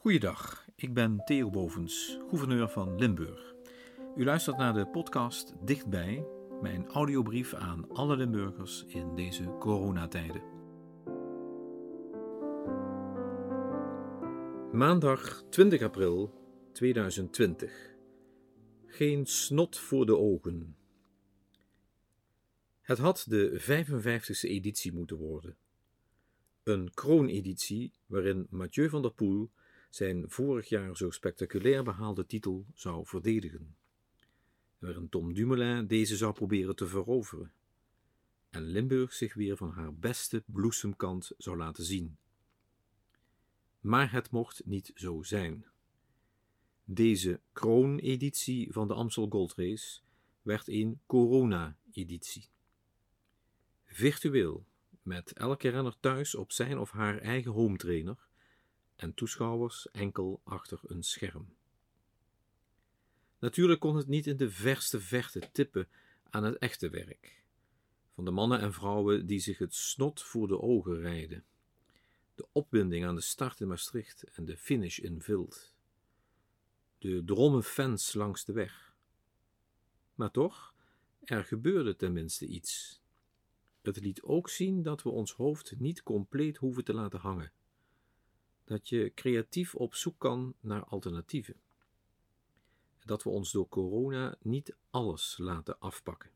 Goeiedag, ik ben Theo Bovens, gouverneur van Limburg. U luistert naar de podcast Dichtbij, mijn audiobrief aan alle Limburgers in deze coronatijden. Maandag 20 april 2020. Geen snot voor de ogen. Het had de 55ste editie moeten worden. Een krooneditie waarin Mathieu van der Poel zijn vorig jaar zo spectaculair behaalde titel zou verdedigen. Waarin Tom Dumoulin deze zou proberen te veroveren. En Limburg zich weer van haar beste bloesemkant zou laten zien. Maar het mocht niet zo zijn. Deze krooneditie van de Amstel Gold Race werd een corona-editie. Virtueel, met elke renner thuis op zijn of haar eigen home trainer en toeschouwers enkel achter een scherm. Natuurlijk kon het niet in de verste verte tippen aan het echte werk. Van de mannen en vrouwen die zich het snot voor de ogen rijden. De opwinding aan de start in Maastricht en de finish in Vild. De dromme fans langs de weg. Maar toch, er gebeurde tenminste iets. Het liet ook zien dat we ons hoofd niet compleet hoeven te laten hangen. Dat je creatief op zoek kan naar alternatieven. Dat we ons door corona niet alles laten afpakken.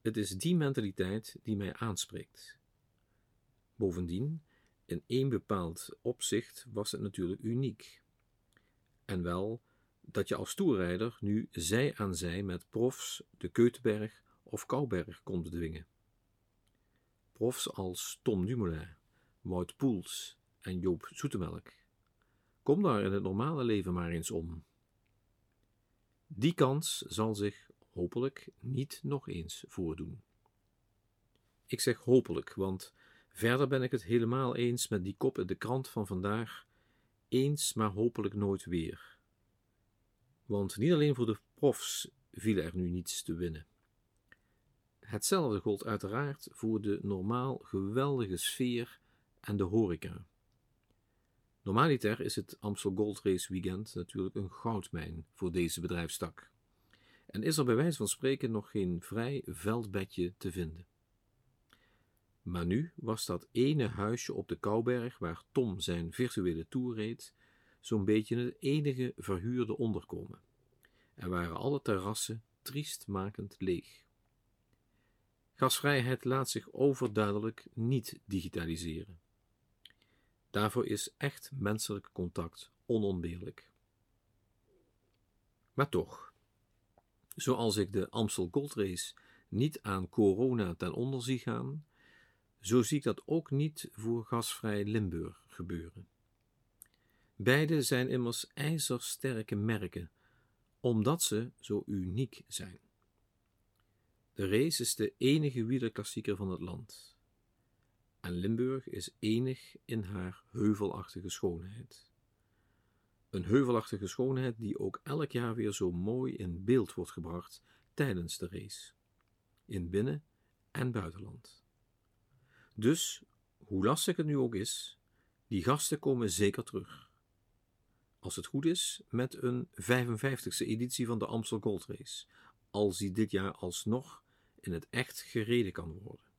Het is die mentaliteit die mij aanspreekt. Bovendien, in één bepaald opzicht was het natuurlijk uniek. En wel dat je als toerrijder nu zij aan zij met profs de Keutenberg of Kouberg kon bedwingen. Profs als Tom Dumoulin, Wout Poels en Joop Zoetemelk. Kom daar in het normale leven maar eens om. Die kans zal zich hopelijk niet nog eens voordoen. Ik zeg hopelijk, want verder ben ik het helemaal eens met die kop in de krant van vandaag. Eens, maar hopelijk nooit weer. Want niet alleen voor de profs viel er nu niets te winnen. Hetzelfde gold uiteraard voor de normaal geweldige sfeer en de horeca. Normaliter is het Amstel Gold Race Weekend natuurlijk een goudmijn voor deze bedrijfstak. En is er bij wijze van spreken nog geen vrij veldbedje te vinden. Maar nu was dat ene huisje op de Kouberg waar Tom zijn virtuele tour reed, zo'n beetje het enige verhuurde onderkomen. En waren alle terrassen triestmakend leeg. Gasvrijheid laat zich overduidelijk niet digitaliseren. Daarvoor is echt menselijk contact onontbeerlijk. Maar toch, zoals ik de Amstel Gold Race niet aan corona ten onder zie gaan, zo zie ik dat ook niet voor gasvrij Limburg gebeuren. Beide zijn immers ijzersterke merken, omdat ze zo uniek zijn. De race is de enige wielerklassieker van het land. En Limburg is enig in haar heuvelachtige schoonheid. Een heuvelachtige schoonheid die ook elk jaar weer zo mooi in beeld wordt gebracht tijdens de race, in binnen- en buitenland. Dus, hoe lastig het nu ook is, die gasten komen zeker terug. Als het goed is, met een 55ste editie van de Amstel Gold Race, als die dit jaar alsnog in het echt gereden kan worden.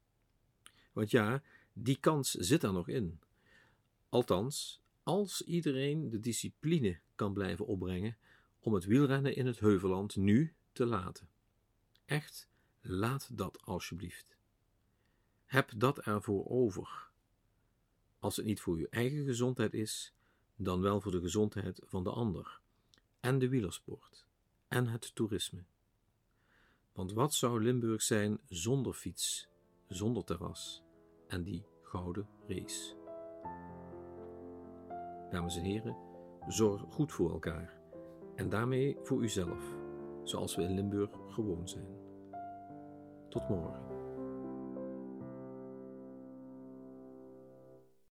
Want ja, die kans zit er nog in. Althans, als iedereen de discipline kan blijven opbrengen om het wielrennen in het heuvelland nu te laten. Echt, laat dat alsjeblieft. Heb dat ervoor over. Als het niet voor uw eigen gezondheid is, dan wel voor de gezondheid van de ander, en de wielersport, en het toerisme. Want wat zou Limburg zijn zonder fiets, zonder terras en die gouden race? Dames en heren, zorg goed voor elkaar en daarmee voor uzelf, zoals we in Limburg gewoon zijn. Tot morgen.